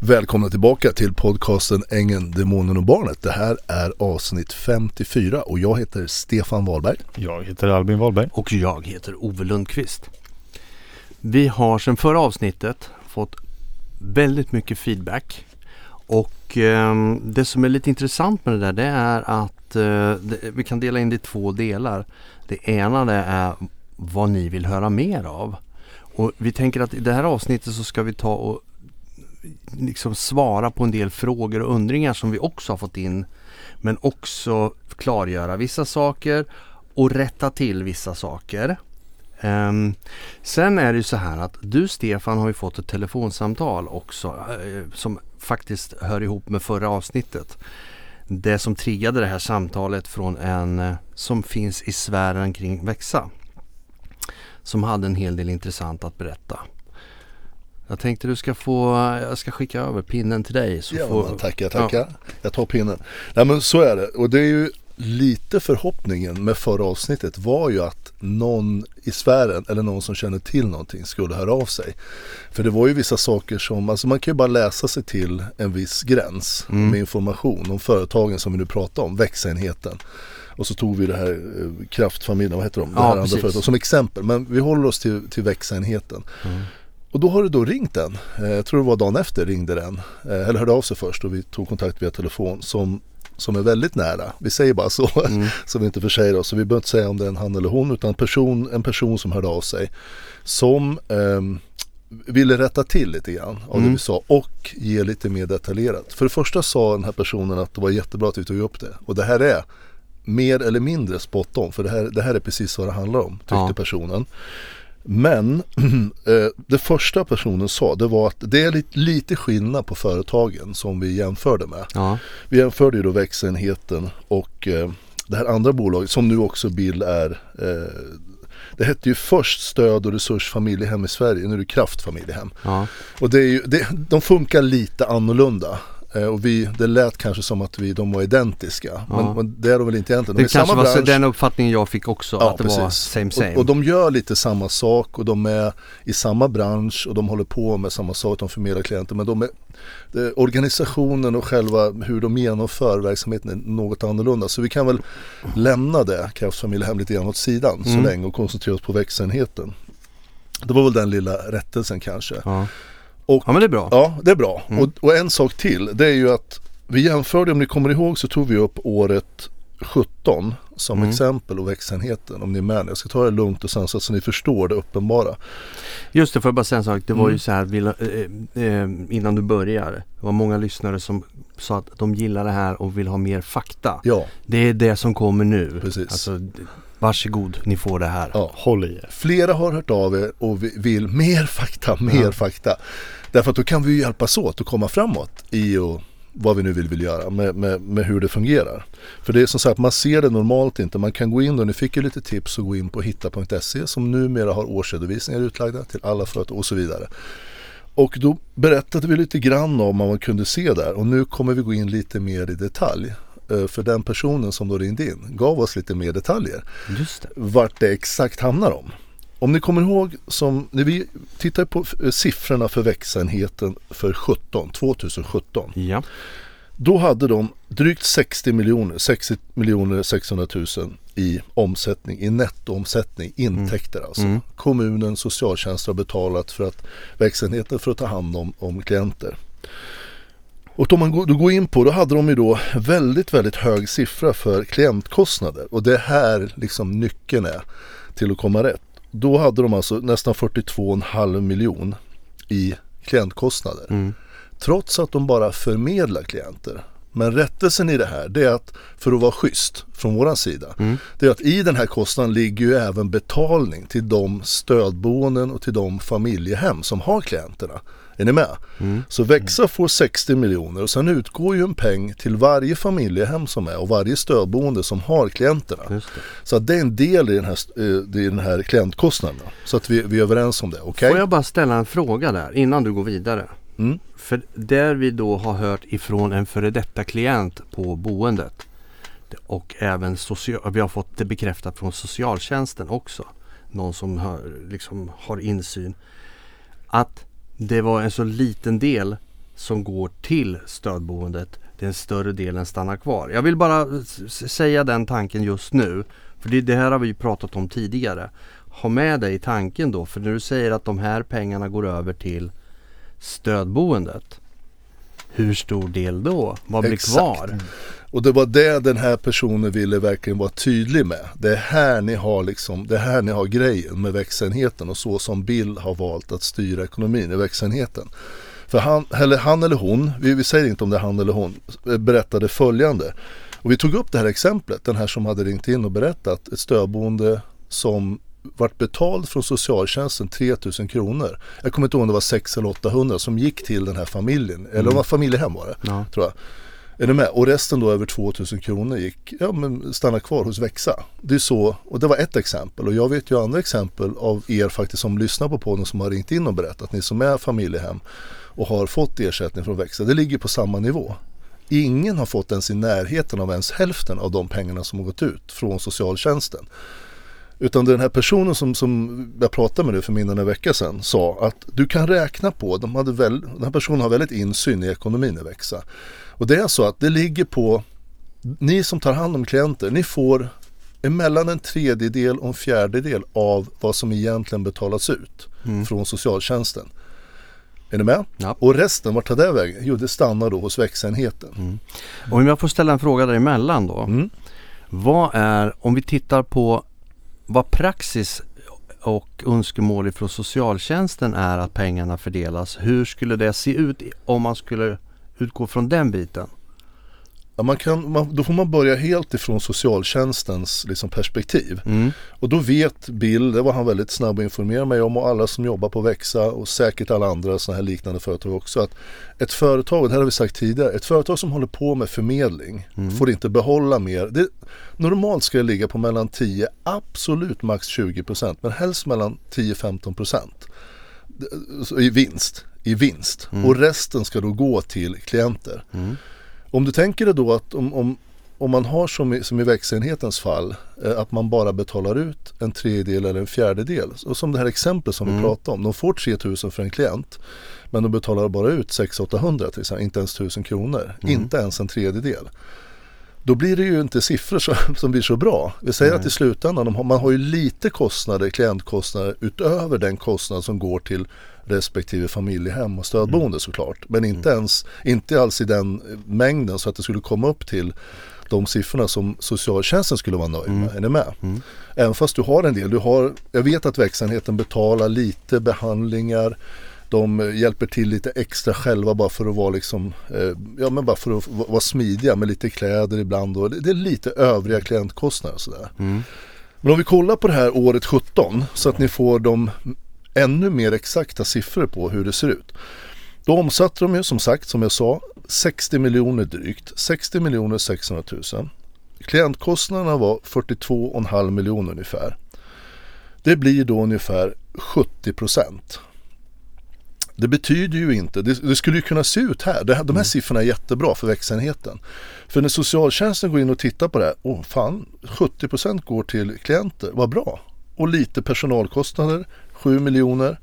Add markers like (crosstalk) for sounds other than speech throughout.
Välkomna tillbaka till podcasten Ängen, Demonen och Barnet. Det här är avsnitt 54 och jag heter Stefan Wahlberg. Jag heter Albin Wahlberg. Och jag heter Ove Lundqvist. Vi har sedan förra avsnittet fått väldigt mycket feedback. Och eh, det som är lite intressant med det där det är att eh, det, vi kan dela in det i två delar. Det ena det är vad ni vill höra mer av. Och vi tänker att i det här avsnittet så ska vi ta och liksom svara på en del frågor och undringar som vi också har fått in. Men också klargöra vissa saker och rätta till vissa saker. Um, sen är det ju så här att du Stefan har ju fått ett telefonsamtal också uh, som faktiskt hör ihop med förra avsnittet. Det som triggade det här samtalet från en uh, som finns i sfären kring växa. Som hade en hel del intressant att berätta. Jag tänkte du ska få, jag ska skicka över pinnen till dig. Så ja, får, tackar, tackar. Ja. Jag tar pinnen. Nej men så är det. Och det är ju lite förhoppningen med förra avsnittet var ju att någon i sfären eller någon som känner till någonting skulle höra av sig. För det var ju vissa saker som, alltså man kan ju bara läsa sig till en viss gräns mm. med information om företagen som vi nu pratar om, växenheten. Och så tog vi det här eh, kraftfamiljen, vad heter de? Det här andra företaget som exempel. Men vi håller oss till, till växenheten. Mm. Och då har det då ringt en, eh, jag tror det var dagen efter ringde den, eh, eller hörde av sig först och vi tog kontakt via telefon som, som är väldigt nära. Vi säger bara så, mm. (laughs) så vi inte försäger oss. Så vi behöver inte säga om det är en han eller hon utan en person, en person som hörde av sig. Som eh, ville rätta till lite grann av mm. det vi sa och ge lite mer detaljerat. För det första sa den här personen att det var jättebra att vi tog upp det. Och det här är mer eller mindre spot on. För det här, det här är precis vad det handlar om, tyckte ja. personen. Men (clears throat) eh, det första personen sa det var att det är lite, lite skillnad på företagen som vi jämförde med. Ja. Vi jämförde ju då växenheten och eh, det här andra bolaget som nu också Bill är eh, det hette ju först Stöd och resurs familjehem i Sverige, nu är det Kraftfamiljehem. Ja. Och det är ju, det, de funkar lite annorlunda. Eh, och vi, det lät kanske som att vi, de var identiska. Ja. Men, men, det är de väl inte egentligen. De det kanske var bransch. den uppfattningen jag fick också. Ja, att det precis. var same same. Och, och, de gör lite samma sak och de är i samma bransch och de håller på med samma sak. De förmedlar klienter. Men de är, det, organisationen och själva hur de genomför verksamheten är något annorlunda. Så vi kan väl lämna det, Kraftfamiljehem, lite grann åt sidan mm. så länge och koncentrera oss på växenheten. Det var väl den lilla rättelsen kanske. Ja. Och, ja men det är bra. Ja det är bra. Mm. Och, och, en sak till det är ju att vi jämförde, om ni kommer ihåg så tog vi upp året 17 som mm. exempel och växenheten om ni är med. Jag ska ta det lugnt och sansat så ni förstår det uppenbara. Just det, får jag bara säga en sak. Det var mm. ju så här äh, äh, innan du börjar. Det var många lyssnare som sa att de gillar det här och vill ha mer fakta. Ja. Det är det som kommer nu. Precis. Alltså, Varsågod, ni får det här. Ja. Håll i er. Flera har hört av er och vill mer fakta, mer ja. fakta. Därför att då kan vi hjälpas åt att komma framåt i och vad vi nu vill, vill göra med, med, med hur det fungerar. För det är som sagt, man ser det normalt inte. Man kan gå in då, ni fick ju lite tips och gå in på hitta.se som numera har årsredovisningar utlagda till alla företag och så vidare. Och då berättade vi lite grann om vad man kunde se där och nu kommer vi gå in lite mer i detalj. Eh, för den personen som då ringde in gav oss lite mer detaljer. Just det. Vart det exakt hamnar om. Om ni kommer ihåg, som, när vi tittar på eh, siffrorna för växenheten för 17, 2017. Ja. Då hade de drygt 60 miljoner, 60 miljoner 600 000 i omsättning, i nettoomsättning, intäkter mm. alltså. Mm. Kommunen, socialtjänsten har betalat för att växenheten för att ta hand om, om klienter. Och om man går, då går in på, då hade de ju då väldigt, väldigt hög siffra för klientkostnader. Och det är här liksom nyckeln är till att komma rätt. Då hade de alltså nästan 42,5 miljon i klientkostnader. Mm. Trots att de bara förmedlar klienter. Men rättelsen i det här det är att för att vara schysst från våran sida. Mm. Det är att i den här kostnaden ligger ju även betalning till de stödboenden och till de familjehem som har klienterna. Är ni med? Mm. Så Växa får 60 miljoner och sen utgår ju en peng till varje familjehem som är och varje stödboende som har klienterna. Så att det är en del i den här, eh, i den här klientkostnaden. Så att vi, vi är överens om det. Okay? Får jag bara ställa en fråga där innan du går vidare? Mm. För där vi då har hört ifrån en före detta klient på boendet och även social, vi har fått det bekräftat från socialtjänsten också. Någon som har, liksom, har insyn. Att det var en så liten del som går till stödboendet den större delen stannar kvar. Jag vill bara säga den tanken just nu. För det, det här har vi pratat om tidigare. Ha med dig tanken då, för när du säger att de här pengarna går över till stödboendet. Hur stor del då? Vad blir Exakt. kvar? Och det var det den här personen ville verkligen vara tydlig med. Det är här ni har liksom, det är här ni har grejen med växenheten och så som Bill har valt att styra ekonomin i växenheten. För han eller, han eller hon, vi, vi säger inte om det är han eller hon, berättade följande. Och vi tog upp det här exemplet, den här som hade ringt in och berättat ett stödboende som vart betald från socialtjänsten 3000 kronor. Jag kommer inte ihåg om det var 600 eller 800 som gick till den här familjen. Eller mm. det var familjehem var det, Ja. tror jag. Är du med? Och resten då över 2000 kronor gick, ja men stanna kvar hos Växa. Det är så, och det var ett exempel. Och jag vet ju andra exempel av er faktiskt som lyssnar på podden som har ringt in och berättat. Ni som är familjehem och har fått ersättning från Växa. Det ligger på samma nivå. Ingen har fått ens i närheten av ens hälften av de pengarna som har gått ut från socialtjänsten. Utan den här personen som, som jag pratade med nu för mindre än en vecka sedan sa att du kan räkna på, de hade väl, den här personen har väldigt insyn i ekonomin i Växa. Och det är så att det ligger på, ni som tar hand om klienter, ni får emellan en tredjedel och en fjärdedel av vad som egentligen betalas ut Mm. från socialtjänsten. Är ni med? Ja. Och resten, vart tar det vägen? Jo, det stannar då hos växenheten. Mm. Och om jag får ställa en fråga däremellan då. Mm. Vad är, om vi tittar på vad praxis och önskemål från socialtjänsten är att pengarna fördelas. Hur skulle det se ut om man skulle utgå från den biten? Ja, man kan, man, då får man börja helt ifrån socialtjänstens liksom, perspektiv. Mm. Och då vet Bill, det var han väldigt snabb att informera mig om och alla som jobbar på Växa och säkert alla andra sådana här liknande företag också att ett företag, det här har vi sagt tidigare, ett företag som håller på med förmedling får inte behålla mer. Det, normalt ska det ligga på mellan 10, absolut max 20 procent, men helst mellan 10-15 procent i vinst. I vinst. Och resten ska då gå till klienter. Mm. Om du tänker dig då att om, om, om man har som i, som i växenhetens fall eh, att man bara betalar ut en tredjedel eller en fjärdedel. Och som det här exemplet som vi pratade om. De får 3000 för en klient men de betalar bara ut 600-800 till exempel, inte ens 1000 kronor. Inte ens en tredjedel. Då blir det ju inte siffror som, (laughs) som blir så bra. Vi säger att i slutändan, har, man har ju lite kostnader, klientkostnader utöver den kostnad som går till respektive familjehem och stödboende såklart. Men inte ens, inte alls i den mängden så att det skulle komma upp till de siffrorna som socialtjänsten skulle vara nöjd med. Är ni med? Även fast du har en del, du har, jag vet att verksamheten betalar lite behandlingar de hjälper till lite extra själva bara för att vara liksom, eh, ja men bara för att vara smidiga med lite kläder ibland och det, är lite övriga klientkostnader och sådär. Men om vi kollar på det här året 17 så att ni får de ännu mer exakta siffror på hur det ser ut. Då omsatte de ju som sagt, som jag sa, 60 miljoner drygt. 60 miljoner 600 000. Klientkostnaderna var 42,5 miljoner ungefär. Det blir då ungefär 70 procent. Det betyder ju inte, det, det skulle ju kunna se ut här, det de här siffrorna är jättebra för växenheten. För när socialtjänsten går in och tittar på det här, åh fan, 70 procent går till klienter, vad bra. Och lite personalkostnader, 7 miljoner.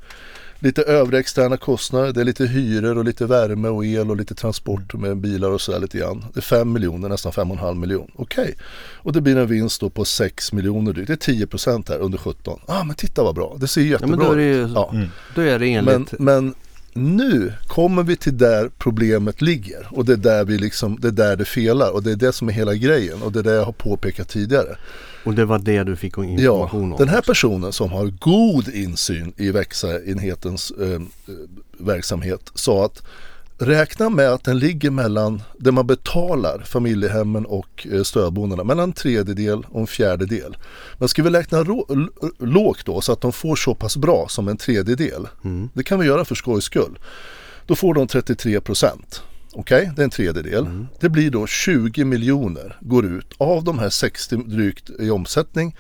Lite övriga externa kostnader, det är lite hyror och lite värme och el och lite transport med bilar och sådär lite grann. Det är 5 miljoner, nästan 5,5 miljoner. Okej, och det blir en vinst då på 6 miljoner drygt. Det är 10 procent här under 17. Ah men titta vad bra, det ser ju Ja, jättebra men då är det, ut. ju, Ja. då är det Men, enligt... men nu kommer vi till där problemet ligger och det är där, vi liksom, det är där det felar och det är det som är hela grejen och det är det jag har påpekat tidigare. Och det var det du fick Ja, information om? den här personen som har god insyn i växa-enhetens eh, eh, verksamhet sa att räkna med att den ligger mellan det man betalar familjehemmen och eh, stödboendena mellan en tredjedel och en fjärdedel. Men ska vi räkna rå- lågt då så att de får så pass bra som en tredjedel. Det kan vi göra för skojs skull. Då får de 33 procent. Okej, det är en tredjedel. Det blir då 20 miljoner går ut. Av de här 60 drygt i omsättning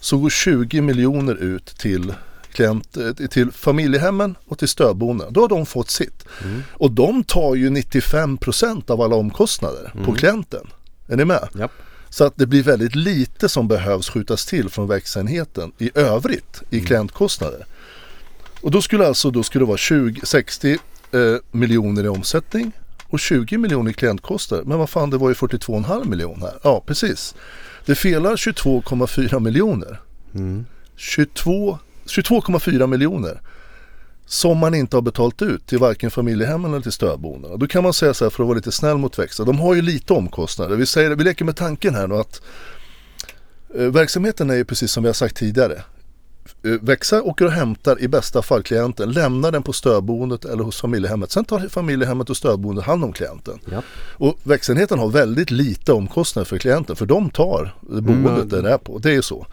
så går 20 miljoner ut till, klient, eh, till familjehemmen och till stödboenden. Då har de fått sitt. Och de tar ju 95% av alla omkostnader på klienten. Är ni med? Japp. Så att det blir väldigt lite som behövs skjutas till från växenheten i övrigt i klientkostnader. Och då skulle alltså då skulle det vara 20, 60 eh, miljoner i omsättning och 20 miljoner i klientkostnader. Men vad fan det var ju 42,5 miljoner här. Ja precis. Det felar 22,4 miljoner. Mm. 22 22,4 miljoner som man inte har betalt ut till varken familjehemmen eller till stödboendena. Då kan man säga så här för att vara lite snäll mot Växa. De har ju lite omkostnader. Vi, säger, vi leker med tanken här nu att eh, verksamheten är ju precis som vi har sagt tidigare. Eh, Växa åker och hämtar i bästa fall klienten, lämnar den på stödboendet eller hos familjehemmet. Sen tar familjehemmet och stödboendet hand om klienten. Ja. Och växenheten har väldigt lite omkostnader för klienten för de tar boendet Mm. den är på. Det är ju så.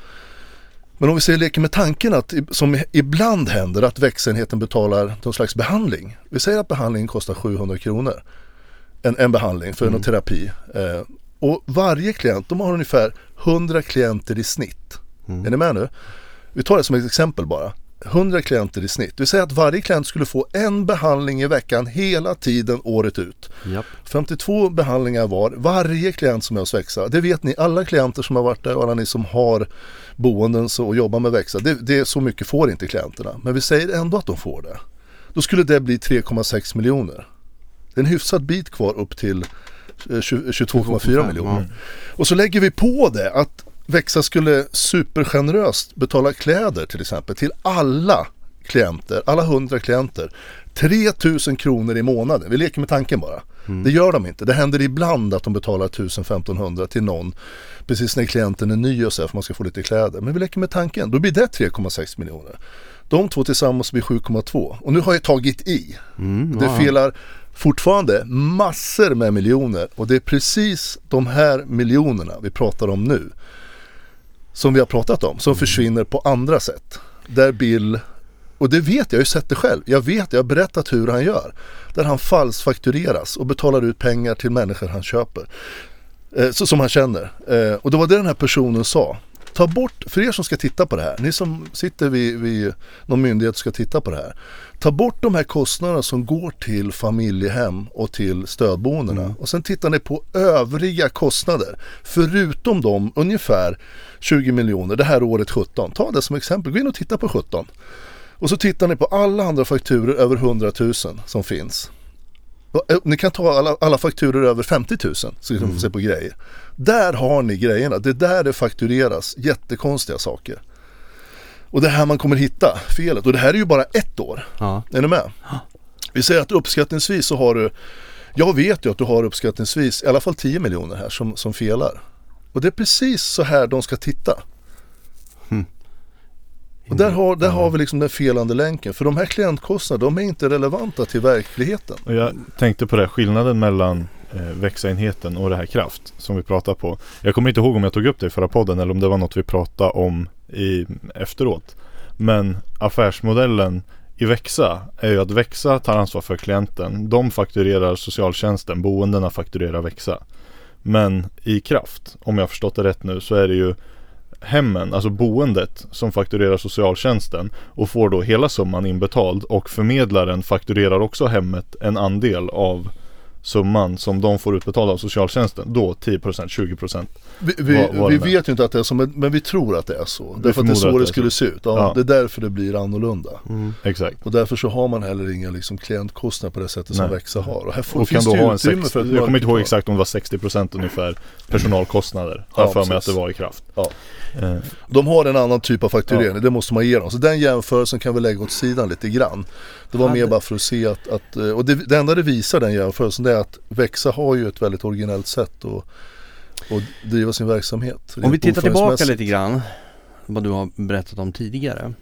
Men om vi säger leker med tanken att, som ibland händer, att växenheten betalar någon slags behandling. Vi säger att behandlingen kostar 700 kronor. En, en behandling för Mm. en terapi. Eh, och varje klient, de har ungefär 100 klienter i snitt. Mm. Är ni med nu? Vi tar det som ett exempel bara. 100 klienter i snitt. Vi säger att varje klient skulle få en behandling i veckan hela tiden året ut. Japp. 52 behandlingar var. Varje klient som är hos Växa, det vet ni, alla klienter som har varit där och alla ni som har boenden och jobbar med Växa, det, det är så mycket får inte klienterna. Men vi säger ändå att de får det. Då skulle det bli 3,6 miljoner. Det är en hyfsad bit kvar upp till eh, 20 22,4 miljoner. Och så lägger vi på det att Växa skulle supergeneröst betala kläder till exempel till alla klienter, alla 100 klienter. 3000 kronor i månaden. Vi leker med tanken bara. Det gör de inte. Det händer ibland att de betalar 1500 till någon precis när klienten är ny och så här, för man ska få lite kläder. Men vi leker med tanken. Då blir det 3,6 miljoner. De två tillsammans blir 7,2. Och nu har jag tagit i. Mm, Det felar fortfarande massor med miljoner och det är precis de här miljonerna vi pratar om nu. Som vi har pratat om, som försvinner på andra sätt. Där Bill, och det vet jag, jag har ju sett det själv. Jag vet, jag har berättat hur han gör. Där han falskfaktureras och betalar ut pengar till människor han köper. Eh, så, som han känner. Eh, och det var det den här personen sa. Ta bort, för er som ska titta på det här, ni som sitter vid, vid någon myndighet och ska titta på det här. Ta bort de här kostnaderna som går till familjehem och till stödboendena. Och sen tittar ni på övriga kostnader. Förutom de ungefär 20 miljoner, det här året 17. Ta det som exempel, gå in och titta på 17. Och så tittar ni på alla andra fakturer över 100 000 som finns. Och, eh, Ni kan ta alla, alla fakturer över 50 000 så ni få se på grejer. Där har ni grejerna, det är där det faktureras jättekonstiga saker. Och det är här man kommer hitta felet och det här är ju bara ett år. Ja. Är ni med? Vi säger att uppskattningsvis så har du Jag vet ju att du har uppskattningsvis i alla fall 10 miljoner här som, som felar. Och det är precis så här de ska titta. Och där har, där har vi liksom den felande länken. För de här klientkostnaderna, de är inte relevanta till verkligheten. Och jag tänkte på det, skillnaden mellan eh, växaenheten och det här kraft som vi pratar på. Jag kommer inte ihåg om jag tog upp det i förra podden eller om det var något vi pratade om i, efteråt. Men affärsmodellen i Växa är ju att Växa tar ansvar för klienten. De fakturerar socialtjänsten, boendena fakturerar Växa. Men i kraft, om jag har förstått det rätt nu, så är det ju hemmen, alltså boendet som fakturerar socialtjänsten och får då hela summan inbetald och förmedlaren fakturerar också hemmet en andel av summan som de får utbetald av socialtjänsten. Då 10%, 20%. Vi, vi, Vad- vad vi vet ju inte att det är så, men, men vi tror att det är så. Därför att det är så att det, det skulle så. se ut. Ja, Ja. Det är därför det blir annorlunda. Mm. Exakt. Och därför så har man heller inga liksom klientkostnader på det sättet som Nej. Växa har. Och här får, Och kan finns då det ju ha en utrymme 60, för ett jag kommer inte ihåg exakt om det var 60% ungefär personalkostnader. Har Ja, för mig att det var i kraft. Ja. Eh, De har en annan typ av fakturering, det måste man ge dem. Så den jämförelsen kan vi lägga åt sidan lite grann. Det var Hade- mer bara för att se att, att eh, och det, det enda det visar den jämförelsen det är att Växa har ju ett väldigt originellt sätt att, att driva sin verksamhet. Om vi tittar tillbaka lite grann vad du har berättat om tidigare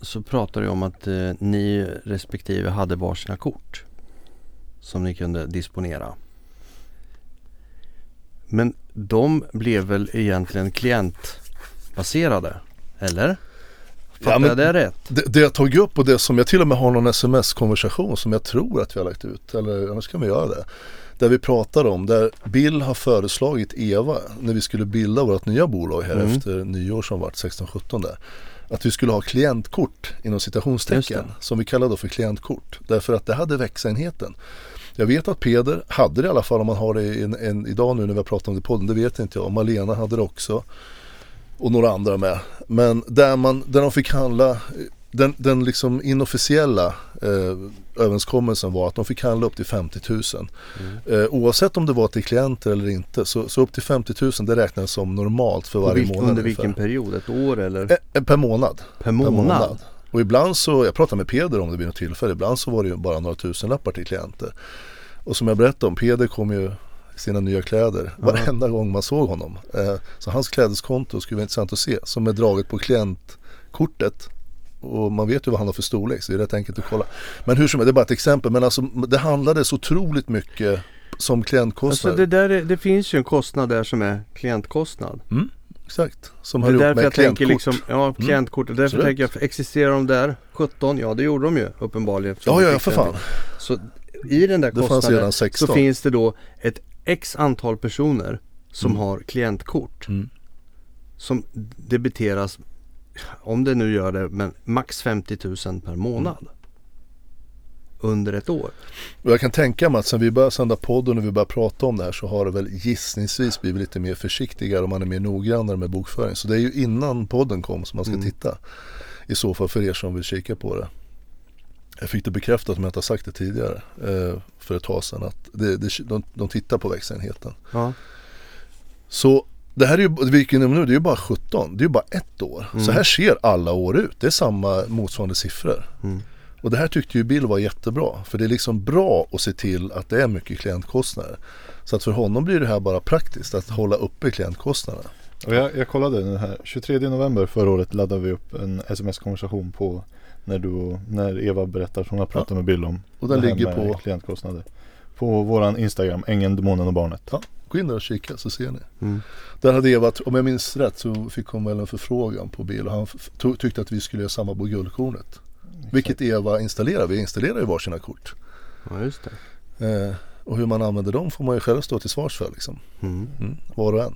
så pratar du om att eh, ni respektive hade varsina kort som ni kunde disponera. Men de blev väl egentligen klientbaserade? Eller? Fattar Ja, men- jag det rätt? Det, det jag tagit upp och det som jag till och med har någon sms-konversation som jag tror att vi har lagt ut, eller annars kan vi göra det. Där vi pratar om, där Bill har föreslagit Eva när vi skulle bilda vårt nya bolag här Mm. efter nyår som vart 16-17 där. Att vi skulle ha klientkort inom citationstecken som vi kallar då för klientkort. Därför att det hade växenheten. Jag vet att Peder hade det i alla fall om man har det en, en, idag nu när vi har pratat om det i podden. Det vet inte jag. Malena hade det också. Och några andra med. Men där, man, där de fick handla den, den liksom inofficiella eh, överenskommelsen var att de fick handla upp till 50 000. Mm. Eh, oavsett om det var till klienter eller inte så, så upp till 50 000 det räknas som normalt för varje vilk, månad. under ungefär. vilken period? Ett år eller? Eh, eh, per månad. per Per månad? månad. Och ibland så, jag pratade med Peder om det vid något tillfälle, ibland så var det ju bara några tusenlappar till klienter. Och som jag berättade om, Peder kom ju sina nya kläder varenda gång man såg honom. Eh, så hans klädeskonto skulle vara intressant att se, som är draget på klientkortet. Och man vet ju vad han har för storlek så det är rätt enkelt att kolla. Men hur som helst, det är bara ett exempel. Men alltså det handlade så otroligt mycket som klientkostnader. Alltså det, där, är- det finns ju en kostnad där som är klientkostnad. Mm, exakt. Som har gjort därför med jag tänker klientkort. liksom, ja klientkort. Därför Absolut. tänker jag, existerar de där 17? Ja det gjorde de ju uppenbarligen. Ja, ja, ja för fan. Så i den där kostnaden redan 16. så finns det då ett x antal personer som Mm. har klientkort. Mm. Som debiteras, om det nu gör det, men max 50 000 per månad. Mm. Under ett år. Och jag kan tänka mig att sen vi började sända podden och vi började prata om det här så har det väl gissningsvis blivit lite mer försiktigare och man är mer noggrannare med bokföring. Så det är ju innan podden kom som man ska Mm. titta. I så fall för er som vill kika på det. Jag fick det bekräftat om jag inte har sagt det tidigare eh, för ett tag sedan att det, det, de, de tittar på växenheten. Ja. Så det här är ju, vi gick igenom nu, det är ju bara 17, det är ju bara ett år. Mm. Så här ser alla år ut, det är samma motsvarande siffror. Mm. Och det här tyckte ju Bill var jättebra. För det är liksom bra att se till att det är mycket klientkostnader. Så att för honom blir det här bara praktiskt att hålla uppe klientkostnaderna. Och jag, jag kollade nu här. 23 november förra året laddade vi upp en sms-konversation på när, du, när Eva berättar som jag pratade med Bill om. Och den ligger på, klientkostnader. På våran Instagram, Ängeln, Demonen och Barnet. gå in där och kika så ser ni. Mm. Där hade Eva, om jag minns rätt så fick hon väl en förfrågan på Bill och han tyckte att vi skulle göra samma på guldkornet. Vilket Eva installerar, vi installerar ju varsina kort. ja, just det. Eh, och hur man använder dem får man ju själv stå till svars för liksom. Mm. Mm, var och en.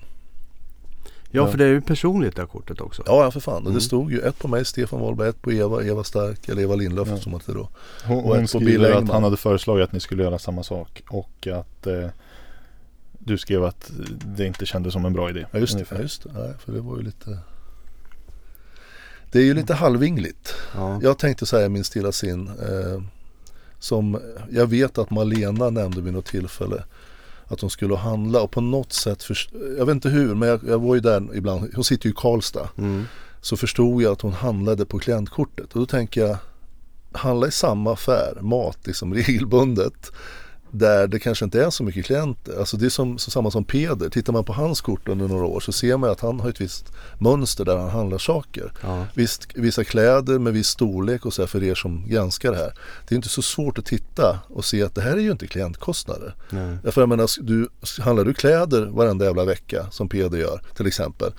Ja, för det är ju personligt det här kortet också. Ja, ja för fan. Mm. det stod ju ett på mig, Stefan Wahlberg, ett på Eva, Eva Stark eller Eva Lindlöf Ja. som hette då. Hon, Och hon ett på Bill skriver att han hade föreslagit att ni skulle göra samma sak. Och att eh, du skrev att det inte kändes som en bra idé. Ja just det, ja, just det. Nej, för det var ju lite Det är ju lite halvingligt. Ja. Jag tänkte säga min stilla sin eh, Som jag vet att Malena nämnde vid något tillfälle Att hon skulle handla och på något sätt för, Jag vet inte hur men jag, jag var ju där ibland. Hon sitter ju i Karlstad. Mm. Så förstod jag att hon handlade på klientkortet. Och då tänker jag Handla i samma affär, mat liksom (laughs) regelbundet där det kanske inte är så mycket klienter. Alltså det är som, så samma som Peder. Tittar man på hans kort under några år så ser man att han har ett visst mönster där han handlar saker. Ja. Visst, vissa kläder med viss storlek och så här för er som granskar det här. Det är inte så svårt att titta och se att det här är ju inte klientkostnader. Nej. Därför jag menar, du, handlar du kläder varenda jävla vecka som Peder gör till exempel.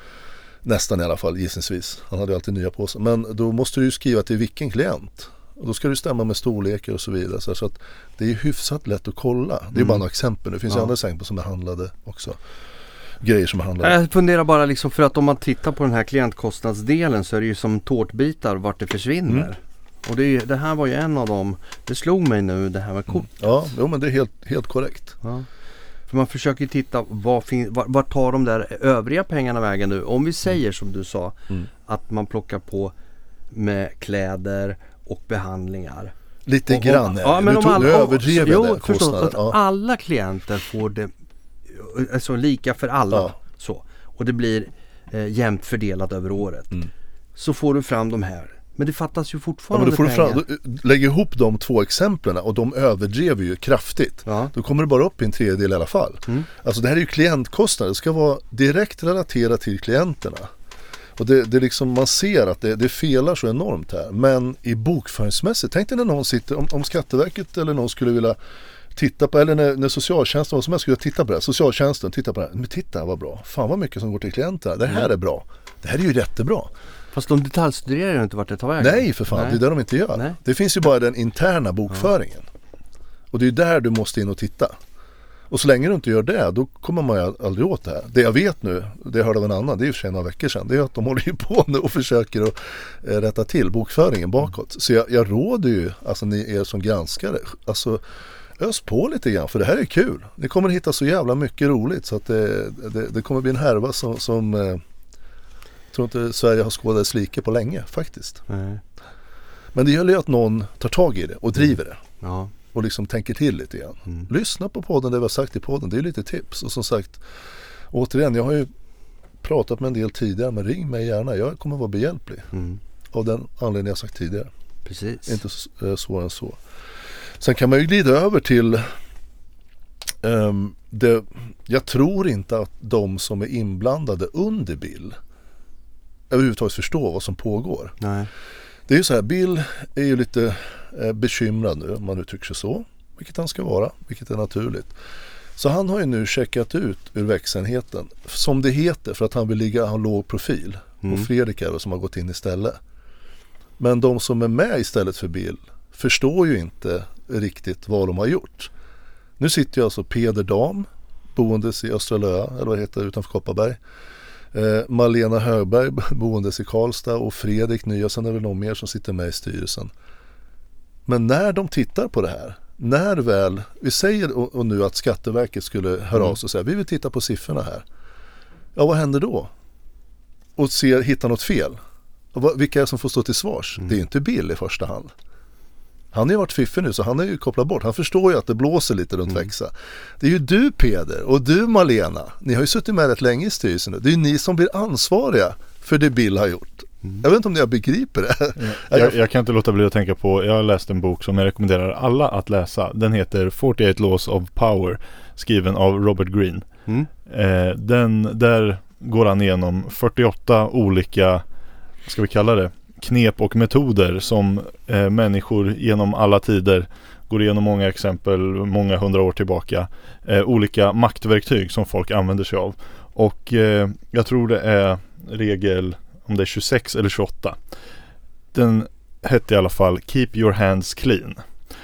Nästan i alla fall gissningsvis. Han hade ju alltid nya på sig. Men då måste du ju skriva till vilken klient. Och då ska du stämma med storlekar och så vidare. Så, att det är hyfsat lätt att kolla. Det är Mm. bara några exempel. Det finns ju Ja. andra exempel som är handlade också. Grejer som är handlade. Jag funderar bara liksom för att om man tittar på den här klientkostnadsdelen så är det ju som tårtbitar vart det försvinner. Mm. Och det, det här var ju en av dem. Det slog mig nu det här med kort. Ja, jo, men det är helt, helt korrekt. Ja. För man försöker ju titta vad fin, var, vart tar de där övriga pengarna vägen nu? Om vi säger som du sa Mm. att man plockar på med kläder och behandlingar. Lite Och- grann. Ja, men om tog, nu överdrev jo, den förstå, kostnaden. att Ja. alla klienter får det alltså lika för alla. Ja. Så. Och det blir eh, jämnt fördelat över året. Mm. Så får du fram de här. Men det fattas ju Ja, fortfarande men då får du pengar. fram, då, lägg ihop de två exemplen och de överdrev ju kraftigt. Ja. Då kommer det bara upp i en tredjedel i alla fall. Mm. Alltså det här är ju klientkostnader, det ska vara direkt relaterat till klienterna. Och det, det liksom, man ser att det, det felar så enormt här. Men i bokföringsmässigt, tänk dig när någon sitter, om, om Skatteverket eller någon skulle vilja titta på, eller när, när socialtjänsten, vad som helst skulle titta på det här, socialtjänsten, titta på det här, men titta vad bra, fan vad mycket som går till klienterna, det här är bra. Det här är ju jättebra. Fast de detaljstuderar ju inte vart det tar vägen. Nej för fan, Nej. det är det de inte gör. Nej. Det finns ju bara den interna bokföringen. Och det är ju där du måste in och titta. Och så länge du inte gör det, då kommer man ju aldrig åt det här. Det jag vet nu, det jag hörde av en annan, det är i och för sig några veckor sedan, det är att de (laughs) håller ju på nu och försöker att eh, rätta till bokföringen bakåt. Så jag, jag råder ju, alltså ni er som granskare, alltså ös på lite grann för det här är kul. Ni kommer hitta så jävla mycket roligt så att det, det, det kommer bli en härva som, som eh, tror inte Sverige har skådat dess like på länge faktiskt. Nej. Men det gäller ju att någon tar tag i det och driver det. Ja. Och liksom tänker till lite grann. Mm. Lyssna på podden, det vi har sagt i podden. Det är lite tips. Och som sagt, återigen, jag har ju pratat med en del tidigare. Men ring mig gärna. Jag kommer vara behjälplig. Mm. Av den anledning jag sagt tidigare. Precis. Inte eh, svårare än så. Sen kan man ju glida över till ehm, det, Jag tror inte att de som är inblandade under Bill överhuvudtaget förstår vad som pågår. Nej. Det är ju så här, Bill är ju lite eh, bekymrad nu om man uttrycker sig så. Vilket han ska vara, vilket är naturligt. Så han har ju nu checkat ut ur växelheten. Som det heter för att han vill ligga, ha låg profil. Mm. Och Fredrik är det som har gått in istället. Men de som är med istället för Bill förstår ju inte riktigt vad de har gjort. Nu sitter ju alltså Peder Dam boendes i Östra Löa, eller vad det heter, utanför Kopparberg. Eh, Malena Högberg boendes i Karlstad och Fredrik Nya, sen är väl någon mer som sitter med i styrelsen. Men när de tittar på det här, när väl, vi säger och, och nu att Skatteverket skulle höra av sig och säga vi vill titta på siffrorna här. Ja vad händer då? Och ser, hittar något fel. Och vad, vilka är det som får stå till svars? Det är inte Bill i första hand. Han har ju varit fiffig nu så han är ju kopplat bort. Han förstår ju att det blåser lite runt växa. Det är ju du Peder och du Malena. Ni har ju suttit med rätt länge i styrelsen nu. Det är ju ni som blir ansvariga för det Bill har gjort. Jag vet inte om ni begriper det. (laughs) Jag, jag kan inte låta bli att tänka på, jag har läst en bok som jag rekommenderar alla att läsa. Den heter 48 Laws of Power, skriven av Robert Greene. Mm. Eh, den, där går han igenom 48 olika, vad ska vi kalla det, knep och metoder som eh, människor genom alla tider går igenom många exempel, många hundra år tillbaka. Eh, olika maktverktyg som folk använder sig av. Och eh, jag tror det är regel, om det är 26 eller 28. Den hette i alla fall Keep your hands clean.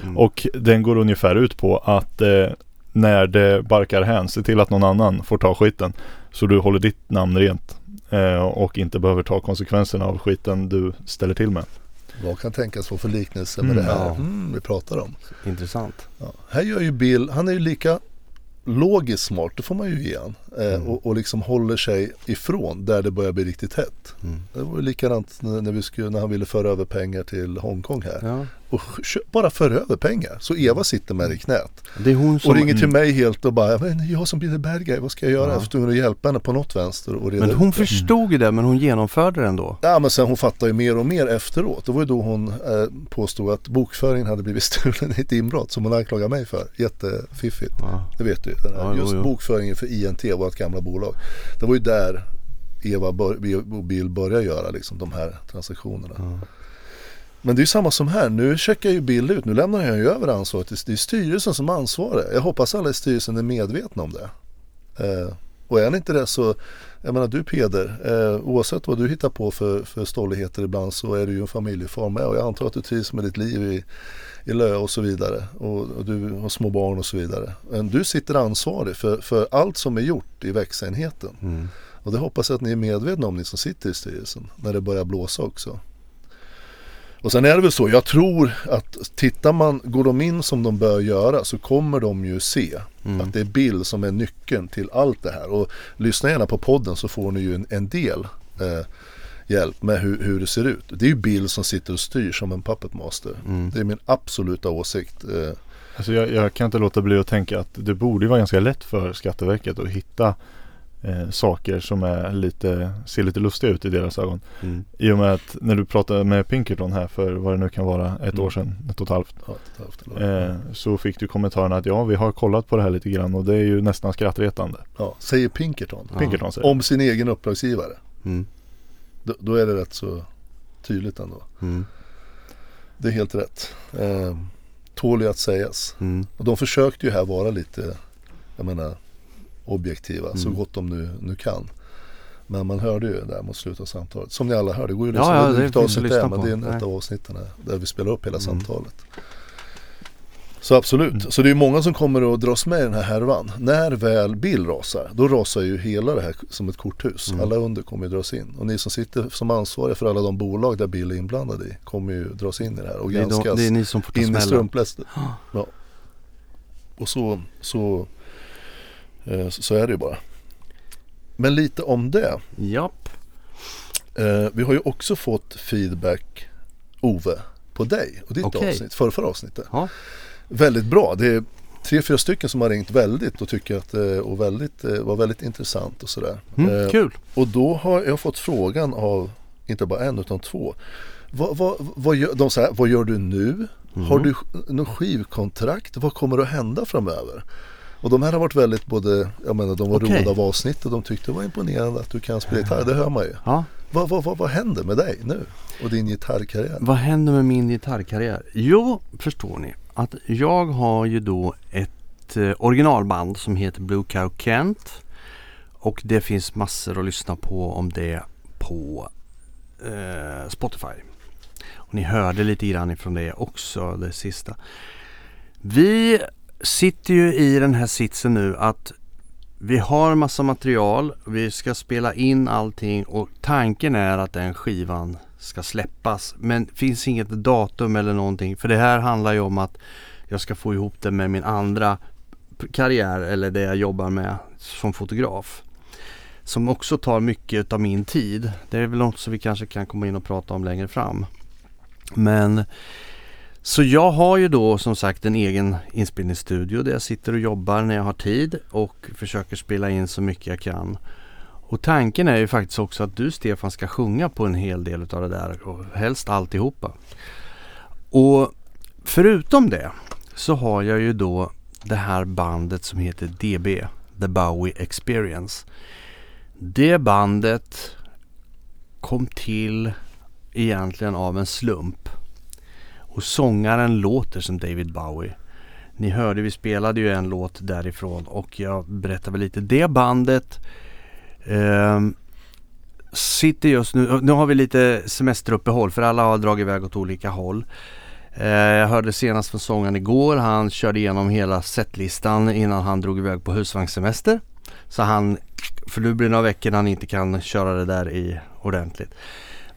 Mm. Och den går ungefär ut på att eh, när det barkar hän, se till att någon annan får ta skiten. Så du håller ditt namn rent. Eh, och inte behöver ta konsekvenserna av skiten du ställer till med. Vad kan tänkas få för liknelse med Mm, det här mm, vi pratar om? Intressant. Ja. Här gör ju Bill, han är ju lika logiskt smart, det får man ju ge han. Eh, Mm. och, och liksom håller sig ifrån där det börjar bli riktigt hett. Mm. Det var likadant när, vi skulle, när han ville föra över pengar till Hongkong här. Ja. Och bara för över pengar. Så Eva sitter med det i knät. Det är hon som... Och ringer till mig helt och bara, men jag som blir the bad guy, vad ska jag göra? Ja. Jag får hjälpa henne på något vänster och reda Men ut hon det. förstod ju det men hon genomförde det ändå. Ja men sen hon fattade ju mer och mer efteråt. Det var ju då hon eh, påstod att bokföringen hade blivit stulen i ett inbrott som hon anklagade mig för. Jättefiffigt. Ja. Det vet du här, Ja, jo, Just jo. bokföringen för INT, vårt gamla bolag. Det var ju där Eva och Bill började göra liksom, de här transaktionerna. Ja. Men det är ju samma som här. Nu checkar ju Bill ut. Nu lämnar han ju över ansvaret. Det är styrelsen som ansvarar. Jag hoppas alla i styrelsen är medvetna om det. Eh, och är han inte det så, jag menar du Peder, eh, oavsett vad du hittar på för, för stolligheter ibland så är du ju en familjefar med. Och jag antar att du trivs med ditt liv i, i Lö och så vidare. Och, och du har små barn och så vidare. Men du sitter ansvarig för, för allt som är gjort i växenheten. Mm. Och det hoppas jag att ni är medvetna om ni som sitter i styrelsen när det börjar blåsa också. Och sen är det väl så, jag tror att tittar man, går de in som de bör göra så kommer de ju se Mm. att det är Bill som är nyckeln till allt det här. Och lyssna gärna på podden så får ni ju en, en del eh, hjälp med hur, hur det ser ut. Det är ju Bill som sitter och styr som en puppet master. Mm. Det är min absoluta åsikt. Eh, Alltså jag, jag kan inte låta bli att tänka att det borde vara ganska lätt för Skatteverket att hitta eh, saker som är lite, ser lite lustiga ut i deras ögon. Mm. I och med att när du pratade med Pinkerton här för vad det nu kan vara, ett Mm. år sedan, ett och ett halvt. ja, ett halvt eller- Eh, så fick du kommentaren att ja, vi har kollat på det här lite grann och det är ju nästan skrattretande. ja, säger Pinkerton. Pinkerton säger Om sin egen uppdragsgivare. Mm. Då, då är det rätt så tydligt ändå. Mm. Det är helt rätt. Eh, tål ju att sägas. Mm. Och de försökte ju här vara lite, jag menar, objektiva så Mm. gott de nu, nu kan. Men man hörde ju där mot slutet av samtalet. Som ni alla hör, det går ju Ja, liksom, ja, det det avsnitt det lyssna är, men det är ett av avsnitten där vi spelar upp hela Mm. samtalet. Så absolut, Mm. så det är många som kommer att dras med i den här härvan. När väl Bill rasar, då rasar ju hela det här som ett korthus. Mm. Alla under kommer ju dras in. Och ni som sitter som ansvariga för alla de bolag där Bill är inblandad i kommer ju dras in i det här och Det, är granskas de, det är ni som in i strumplästet. Ja. Och så, så, så är det ju bara. Men lite om det. Japp. Eh, vi har ju också fått feedback, Ove, på dig och ditt Okej. avsnitt, förra, förra avsnittet. Ja. Väldigt bra. Det är tre, fyra stycken som har ringt väldigt och tycker att det och väldigt, eh, var väldigt intressant och sådär. Mm, Eh, kul! och då har jag fått frågan av, inte bara en utan två. Vad, vad, vad, gör, de säger, vad gör du nu? Mm. Har du något skivkontrakt? Vad kommer att hända framöver? Och de här har varit väldigt både, jag menar de var Okej. roade av avsnitt och de tyckte det var imponerande att du kan spela gitarr, det hör man ju. Ja. Vad, vad, vad, vad händer med dig nu och din gitarrkarriär? Vad händer med min gitarrkarriär? Jo, förstår ni att jag har ju då ett eh, originalband som heter Blue Cow Kent och det finns massor att lyssna på om det på eh, Spotify. Och ni hörde lite grann ifrån det också, det sista. Vi sitter ju i den här sitsen nu att vi har massa material, vi ska spela in allting och tanken är att den skivan ska släppas. Men finns inget datum eller någonting för det här handlar ju om att jag ska få ihop det med min andra karriär eller det jag jobbar med som fotograf. Som också tar mycket av min tid. Det är väl något som vi kanske kan komma in och prata om längre fram. Men så jag har ju då som sagt en egen inspelningsstudio där jag sitter och jobbar när jag har tid och försöker spela in så mycket jag kan. Och tanken är ju faktiskt också att du Stefan ska sjunga på en hel del av det där och helst alltihopa. Och förutom det så har jag ju då det här bandet som heter DB, The Bowie Experience. Det bandet kom till egentligen av en slump. Och sångaren låter som David Bowie. Ni hörde vi spelade ju en låt därifrån och jag berättar väl lite. Det bandet eh, sitter just nu, nu har vi lite semesteruppehåll för alla har dragit iväg åt olika håll. Eh, jag hörde senast från sångaren igår, han körde igenom hela setlistan innan han drog iväg på husvagnssemester. Så han, för nu blir det några veckor när han inte kan köra det där i ordentligt.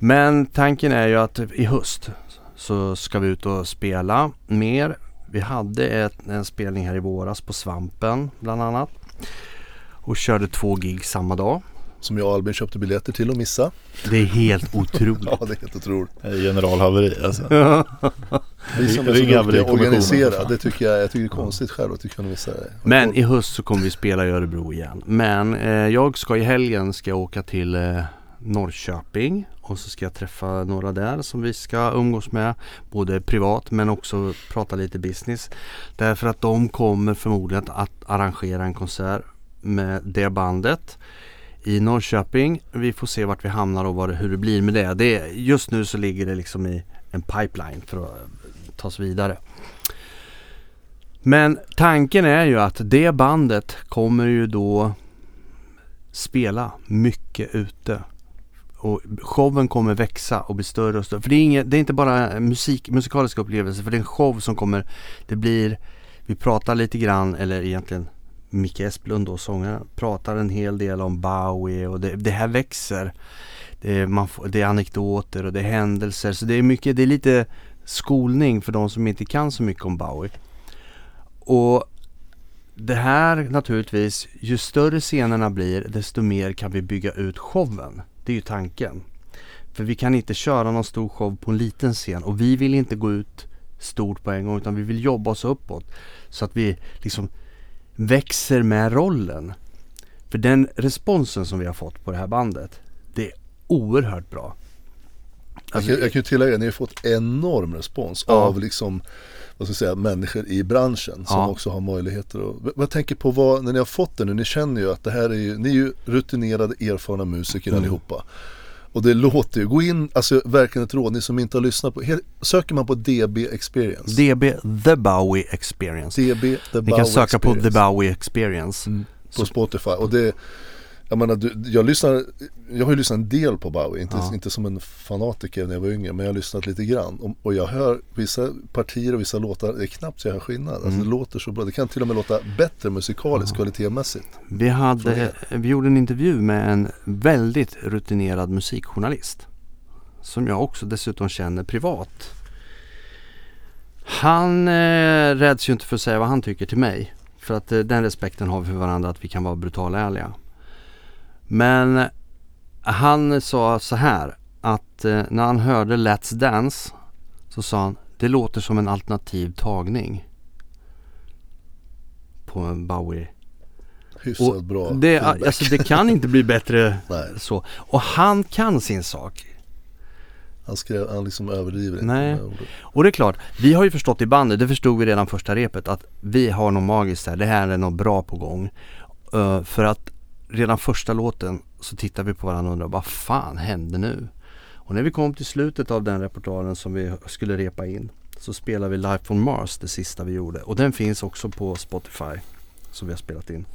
Men tanken är ju att i höst så ska vi ut och spela mer. Vi hade ett, en spelning här i våras på Svampen bland annat. Och körde två gig samma dag. Som jag och Albin köpte biljetter till och missa. Det är helt otroligt. (laughs) Ja det är helt otroligt. Generalhaveri alltså. Vi som är så duktiga organisera, det tycker jag, jag tycker det är konstigt själv att du kunde missa det. Men i höst så kommer vi spela i Örebro igen. Men eh, jag ska i helgen ska jag åka till eh, Norrköping och så ska jag träffa några där som vi ska umgås med. Både privat men också prata lite business. Därför att de kommer förmodligen att arrangera en konsert med det bandet i Norrköping. Vi får se vart vi hamnar och vad det, hur det blir med det. det. Just nu så ligger det liksom i en pipeline för att eh, tas vidare. Men tanken är ju att det bandet kommer ju då spela mycket ute. Och showen kommer växa och bli större och större. För det är, inget, det är inte bara musik, musikaliska upplevelser för det är en show som kommer, det blir, vi pratar lite grann, eller egentligen Micke Esplund då, sångaren, pratar en hel del om Bowie och det, det här växer. Det är, man får, det är anekdoter och det är händelser så det är mycket, det är lite skolning för de som inte kan så mycket om Bowie. Och det här naturligtvis, ju större scenerna blir desto mer kan vi bygga ut showen. Det är ju tanken. För vi kan inte köra någon stor show på en liten scen och vi vill inte gå ut stort på en gång utan vi vill jobba oss uppåt. Så att vi liksom växer med rollen. För den responsen som vi har fått på det här bandet, det är oerhört bra. Jag kan, jag kan ju tillägga, ni har fått enorm respons Ja. av liksom vad ska jag säga, människor i branschen som Ja. också har möjligheter vad jag tänker på vad, när ni har fått det nu, ni känner ju att det här är ju, ni är ju rutinerade erfarna musiker Mm. allihopa. Och det låter ju, gå in, alltså verkligen ett råd, ni som inte har lyssnat på, söker man på DB Experience. DB The Bowie Experience. DB The Ni kan söka på Experience. The Bowie Experience. Mm, på Spotify. Och det, jag menar, du, jag lyssnar, jag har ju lyssnat en del på Bowie, inte, Ja. inte som en fanatiker när jag var yngre, men jag har lyssnat lite grann. Och, och jag hör vissa partier och vissa låtar, det är knappt så jag hör skillnad. Alltså Mm. det låter så bra, det kan till och med låta bättre musikaliskt, kvalitetsmässigt. Vi, hade, vi gjorde en intervju med en väldigt rutinerad musikjournalist. Som jag också dessutom känner privat. Han eh, räds ju inte för att säga vad han tycker till mig. För att eh, den respekten har vi för varandra att vi kan vara brutalärliga. Men han sa så här att eh, när han hörde Let's Dance Så sa han, det låter som en alternativ tagning. På en Bowie. Hyfsat bra det, feedback. alltså, det kan inte bli bättre (laughs) så. Och han kan sin sak. Han skrev, han liksom överdriver inte Nej. Och det är klart, vi har ju förstått i bandet, det förstod vi redan första repet, att vi har något magiskt här. Det här är något bra på gång. Eh, för att redan första låten så tittar vi på varandra och undrar vad fan hände nu? Och när vi kom till slutet av den repertoaren som vi skulle repa in så spelar vi Life on Mars, det sista vi gjorde. Och den finns också på Spotify som vi har spelat in.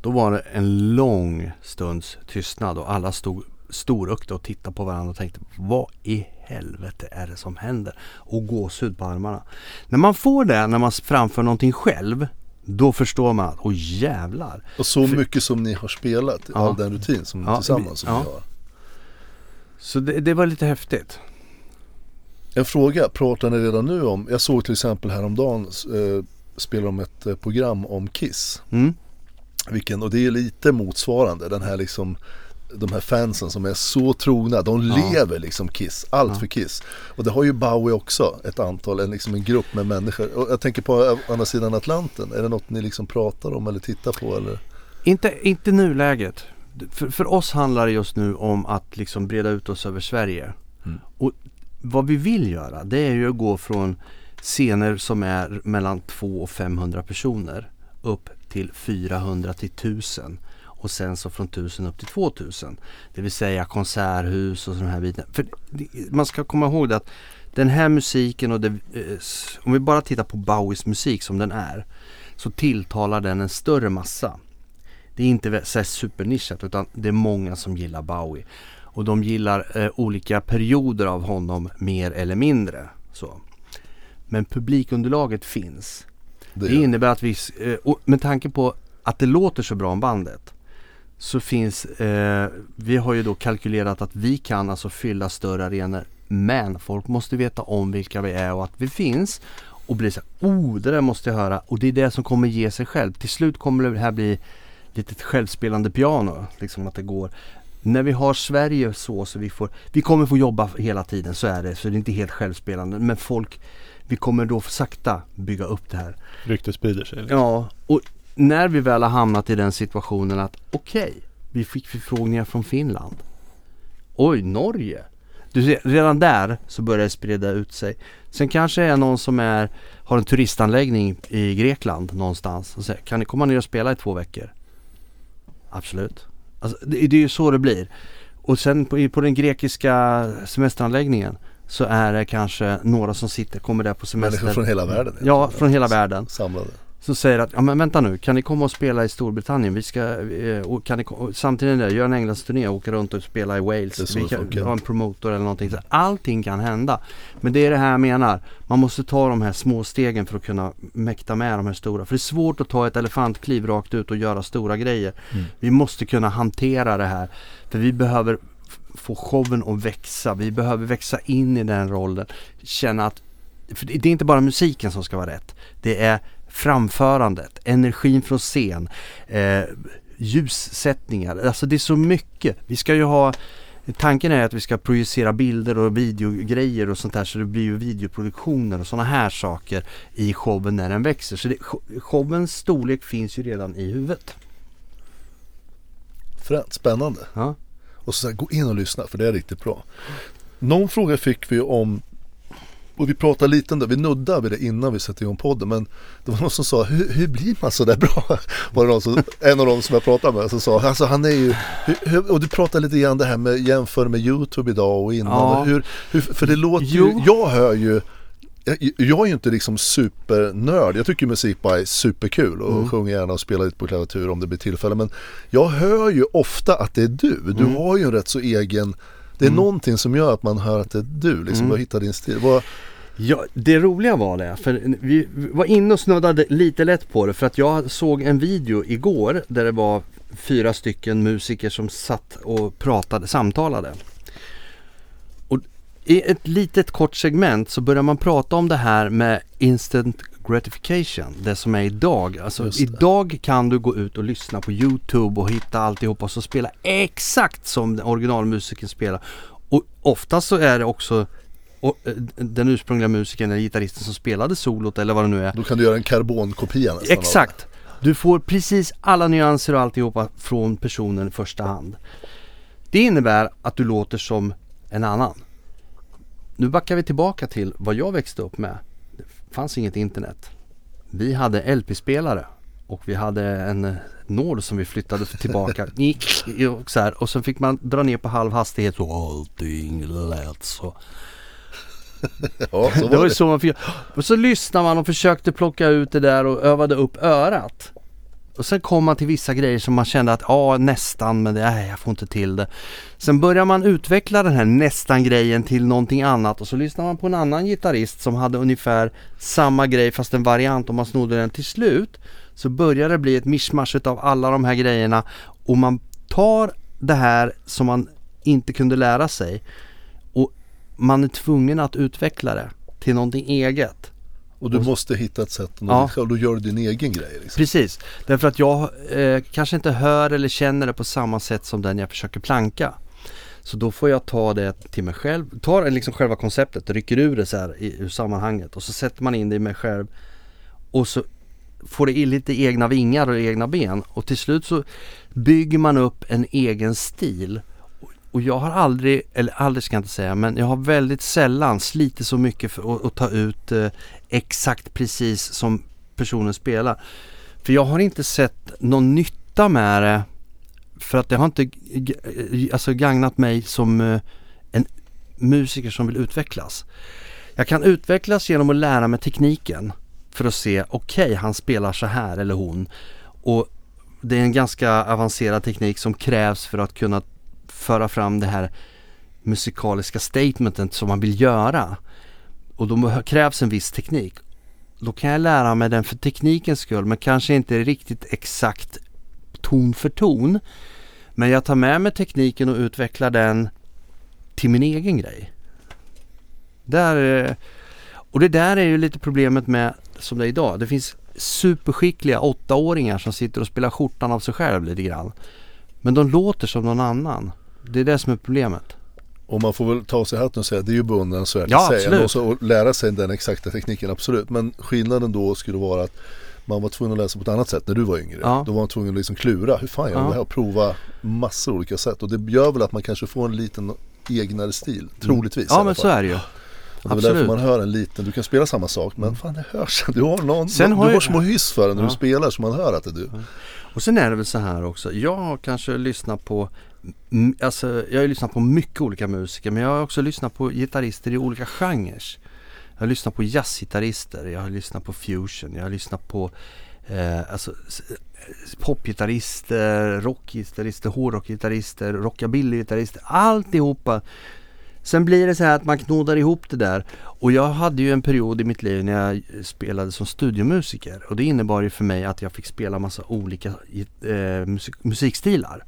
Då var det en lång stunds tystnad och alla stod storökta och tittade på varandra och tänkte vad i helvete är det som händer? Och gåshud på armarna. När man får det när man framför någonting själv då förstår man att, åh jävlar. Och så För- mycket som ni har spelat, Ja. all den rutin som Ja, tillsammans som ja. ni har. Så det, det var lite häftigt. En fråga, pratar ni redan nu om, jag såg till exempel häromdagen eh, spelar de ett eh, program om Kiss. Mm. Vilken, och det är lite motsvarande, den här liksom de här fansen som är så trogna, de Ja. lever liksom Kiss, allt Ja. för Kiss. Och det har ju Bowie också, ett antal, en, liksom en grupp med människor. Och jag tänker på andra sidan Atlanten, är det något ni liksom pratar om eller tittar på eller? Inte, inte nuläget. För, för oss handlar det just nu om att liksom breda ut oss över Sverige. Mm. Och vad vi vill göra det är ju att gå från scener som är mellan 200 och 500 personer upp till 400 till 1000 och sen så från 1000 upp till 2000. Det vill säga konserthus och sådana här bitar. För man ska komma ihåg det att den här musiken och det, eh, om vi bara tittar på Bowies musik som den är så tilltalar den en större massa. Det är inte så supernischat utan det är många som gillar Bowie. Och de gillar eh, olika perioder av honom mer eller mindre. Så. Men publikunderlaget finns. Det Det innebär att vi, eh, med tanke på att det låter så bra om bandet så finns, eh, vi har ju då kalkylerat att vi kan alltså fylla större arenor men folk måste veta om vilka vi är och att vi finns och bli så här, oh det där måste jag höra och det är det som kommer ge sig själv. Till slut kommer det här bli lite självspelande piano, liksom att det går. När vi har Sverige så, så vi får, vi kommer få jobba hela tiden, så är det, så det är inte helt självspelande. Men folk, vi kommer då sakta bygga upp det här. Ryktet sprider sig. liksom. Ja, och när vi väl har hamnat i den situationen att okej, vi fick förfrågningar från Finland. Oj, Norge. Du ser, redan där så börjar det sprida ut sig. Sen kanske är någon som är, har en turistanläggning i Grekland någonstans och säger kan ni komma ner och spela i två veckor? Absolut. Alltså, det, det är ju så det blir. Och sen på, på den grekiska semesteranläggningen så är det kanske några som sitter, kommer där på semester. Människor från hela världen. Ja, från hela världen. Samlade. Så säger att, ja men vänta nu, kan ni komma och spela i Storbritannien? Vi ska, eh, kan ni, samtidigt där, göra en Englandsturné och åka runt och spela i Wales. Vi kan ha en promotor eller någonting. Så allting kan hända. Men det är det här jag menar. Man måste ta de här små stegen för att kunna mäkta med de här stora. För det är svårt att ta ett elefantkliv rakt ut och göra stora grejer. Mm. Vi måste kunna hantera det här. För vi behöver få showen att växa. Vi behöver växa in i den rollen. Känna att, för det är inte bara musiken som ska vara rätt. Det är framförandet, energin från scen, eh, ljussättningar. Alltså det är så mycket. Vi ska ju ha Tanken är att vi ska projicera bilder och videogrejer och sånt där så det blir ju videoproduktioner och sådana här saker i showen när den växer. Så det, show- showens storlek finns ju redan i huvudet. Fränt, spännande. Ja. Och så, så här, gå in och lyssna för det är riktigt bra. Någon fråga fick vi om, och vi pratade lite om det, vi nuddade vid det innan vi satte igång podden, men det var någon som sa, hur, hur blir man så där bra? (laughs) Var det någon som, en av dem som jag pratade med som sa, alltså han är ju, hur, och du pratade lite grann det här med jämför med YouTube idag och innan, Ja. hur, hur, för det låter ju, jag hör ju jag, jag är ju inte liksom supernörd, jag tycker musik bara är superkul och Mm. sjunger gärna och spelar lite på klaviatur om det blir tillfälle men jag hör ju ofta att det är du, du Mm. har ju en rätt så egen det är Mm. någonting som gör att man hör att det är du, liksom, Mm. har hittat din stil. Vad, Ja, det roliga var det, för vi var inne och snuddade lite lätt på det för att jag såg en video igår där det var fyra stycken musiker som satt och pratade, samtalade. Och i ett litet kort segment så börjar man prata om det här med instant gratification, det som är idag. Alltså idag kan du gå ut och lyssna på Youtube och hitta alltihopa och så spela exakt som originalmusiken spelar. Och oftast så är det också och, eh, den ursprungliga musikern eller gitarristen som spelade solot eller vad det nu är. Då kan du göra en karbonkopia nästan Exakt! Du får precis alla nyanser och alltihopa från personen i första hand. Det innebär att du låter som en annan. Nu backar vi tillbaka till vad jag växte upp med. Det fanns inget internet. Vi hade LP-spelare och vi hade en eh, nål som vi flyttade tillbaka. (laughs) och, så här. och så fick man dra ner på halv hastighet och allting lät så. det. (laughs) Ja, så Det var var ju det. så man fick Och så lyssnade man och försökte plocka ut det där och övade upp örat. Och sen kom man till vissa grejer som man kände att ja nästan men det, nej, jag får inte till det. Sen börjar man utveckla den här nästan grejen till någonting annat och så lyssnar man på en annan gitarrist som hade ungefär samma grej fast en variant och man snodde den till slut. Så börjar det bli ett mischmasch av alla de här grejerna och man tar det här som man inte kunde lära sig och man är tvungen att utveckla det till någonting eget. Och du måste hitta ett sätt att nå Ja. själv. Då gör du din egen grej. Liksom. Precis, därför att jag eh, kanske inte hör eller känner det på samma sätt som den jag försöker planka. Så då får jag ta det till mig själv, tar liksom själva konceptet, rycker ur det så här i, ur sammanhanget och så sätter man in det i mig själv och så får det lite egna vingar och egna ben och till slut så bygger man upp en egen stil. Och- Och jag har aldrig, eller aldrig ska jag inte säga, men jag har väldigt sällan slitit så mycket för att, att ta ut eh, exakt precis som personen spelar. För jag har inte sett någon nytta med det för att det har inte eh, alltså gagnat mig som eh, en musiker som vill utvecklas. Jag kan utvecklas genom att lära mig tekniken för att se, okej han spelar så här eller hon. Och det är en ganska avancerad teknik som krävs för att kunna föra fram det här musikaliska statementet som man vill göra. Och då krävs en viss teknik. Då kan jag lära mig den för teknikens skull men kanske inte riktigt exakt ton för ton. Men jag tar med mig tekniken och utvecklar den till min egen grej. Där, eh, och det där är ju lite problemet med som det är idag. Det finns superskickliga åttaåringar som sitter och spelar skjortan av sig själv lite grann. Men de låter som någon annan. Det är det som är problemet. Och man får väl ta sig hatten och säga att det är ju beundransvärt Ja, i sig. absolut. Och så att lära sig den exakta tekniken, absolut. Men skillnaden då skulle vara att man var tvungen att läsa på ett annat sätt när du var yngre. Ja. Då var man tvungen att liksom klura, hur fan gör man Ja. det här? Och prova massor olika sätt. Och det gör väl att man kanske får en liten egnare stil, troligtvis. i Ja men så är det ju. Och det är väl därför absolut. man hör en liten, du kan spela samma sak men fan det hörs. (laughs) Du har, någon, Sen du har har, jag- små hyss för det när Ja. du spelar så man hör att det är du. Och sen är det väl så här också. Jag har kanske lyssnat på Alltså jag har lyssnat på mycket olika musiker men jag har också lyssnat på gitarrister i olika genrer. Jag har lyssnat på jazzgitarrister, jag har lyssnat på fusion, jag har lyssnat på eh, alltså, eh, popgitarrister, rockgitarrister, hårdrockgitarrister, rockabillygitarrister, alltihopa. Sen blir det så här att man knådar ihop det där och jag hade ju en period i mitt liv när jag spelade som studiomusiker och det innebar ju för mig att jag fick spela massa olika eh, musik, musikstilar.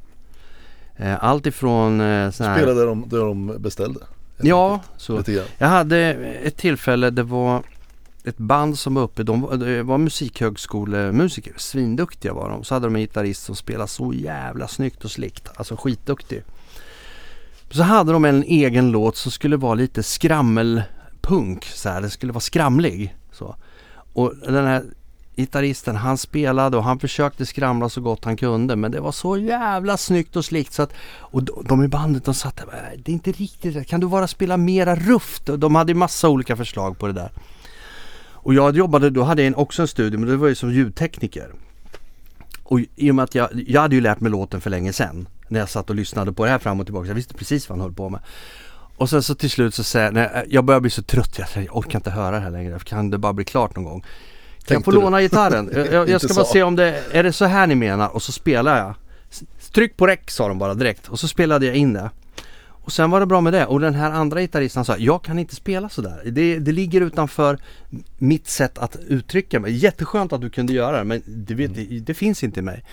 Eh, allt ifrån eh, sån här... Spela där de, där de beställde. Ja, så. Jag hade ett tillfälle, det var ett band som var uppe, de var, det var musikhögskolemusiker, svinduktiga var de. Så hade de en gitarrist som spelade så jävla snyggt och slickt, alltså skitduktig. Så hade de en egen låt som skulle vara lite skrammelpunk, så här. det skulle vara skramlig. Så. Och den här gitarristen han spelade och han försökte skramla så gott han kunde men det var så jävla snyggt och slickt så att och de, i bandet de satt där äh, det är inte riktigt rätt. Kan du bara spela mera rufft? De hade massa olika förslag på det där. Och jag jobbade, då hade jag också en studio men det var ju som ljudtekniker. Och i och med att jag, jag hade ju lärt mig låten för länge sedan. När jag satt och lyssnade på det här fram och tillbaka. Jag visste precis vad han höll på med. Och sen så till slut så säger jag, nej, jag börjar bli så trött. Jag, säger, jag orkar inte höra det här längre. Kan det bara bli klart någon gång? Kan jag få du? låna gitarren? (laughs) Jag, jag, jag ska bara så. se om det, är det så här ni menar? Och så spelar jag. Tryck på räck sa de bara direkt. Och så spelade jag in det. Och sen var det bra med det. Och den här andra gitarristen sa, jag kan inte spela sådär. Det, det ligger utanför mitt sätt att uttrycka mig. Jätteskönt att du kunde göra det, men det, det, det finns inte i mig.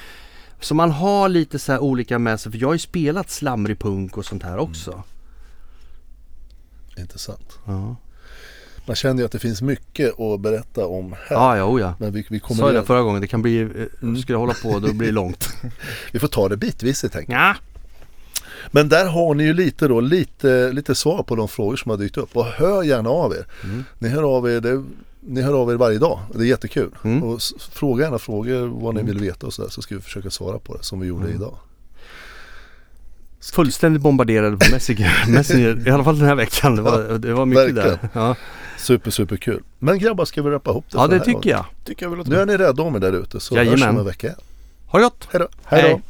Så man har lite så här olika med sig, för jag har ju spelat slamrig punk och sånt här också. Intressant. Ja, Man känner ju att det finns mycket att berätta om här. ja, ja, oh ja. Men vi, vi, Sa kommer jag det förra gången, det kan bli, eh, Mm. skulle jag hålla på då blir det (laughs) långt. vi får ta det bitvis helt enkelt. Ja. Men där har ni ju lite då, lite, lite svar på de frågor som har dykt upp. Och hör gärna av er. Mm. Ni hör av er, det, ni hör av er varje dag. Det är jättekul. Mm. Och fråga gärna frågor vad ni vill veta och sådär så ska vi försöka svara på det som vi gjorde Mm. idag. Fullständigt bombarderade på Messenger, (laughs) Messenger i alla fall den här veckan. Det var, det var mycket verkligen. där. Ja, Super, super kul. Men grabbar ska vi rappa ihop det ja det tycker jag. Tycker jag väl att gången? Nu är ni rädda om er där ute så hörs Jajamän. om en vecka igen. Ha det gott! Hej då! Hej.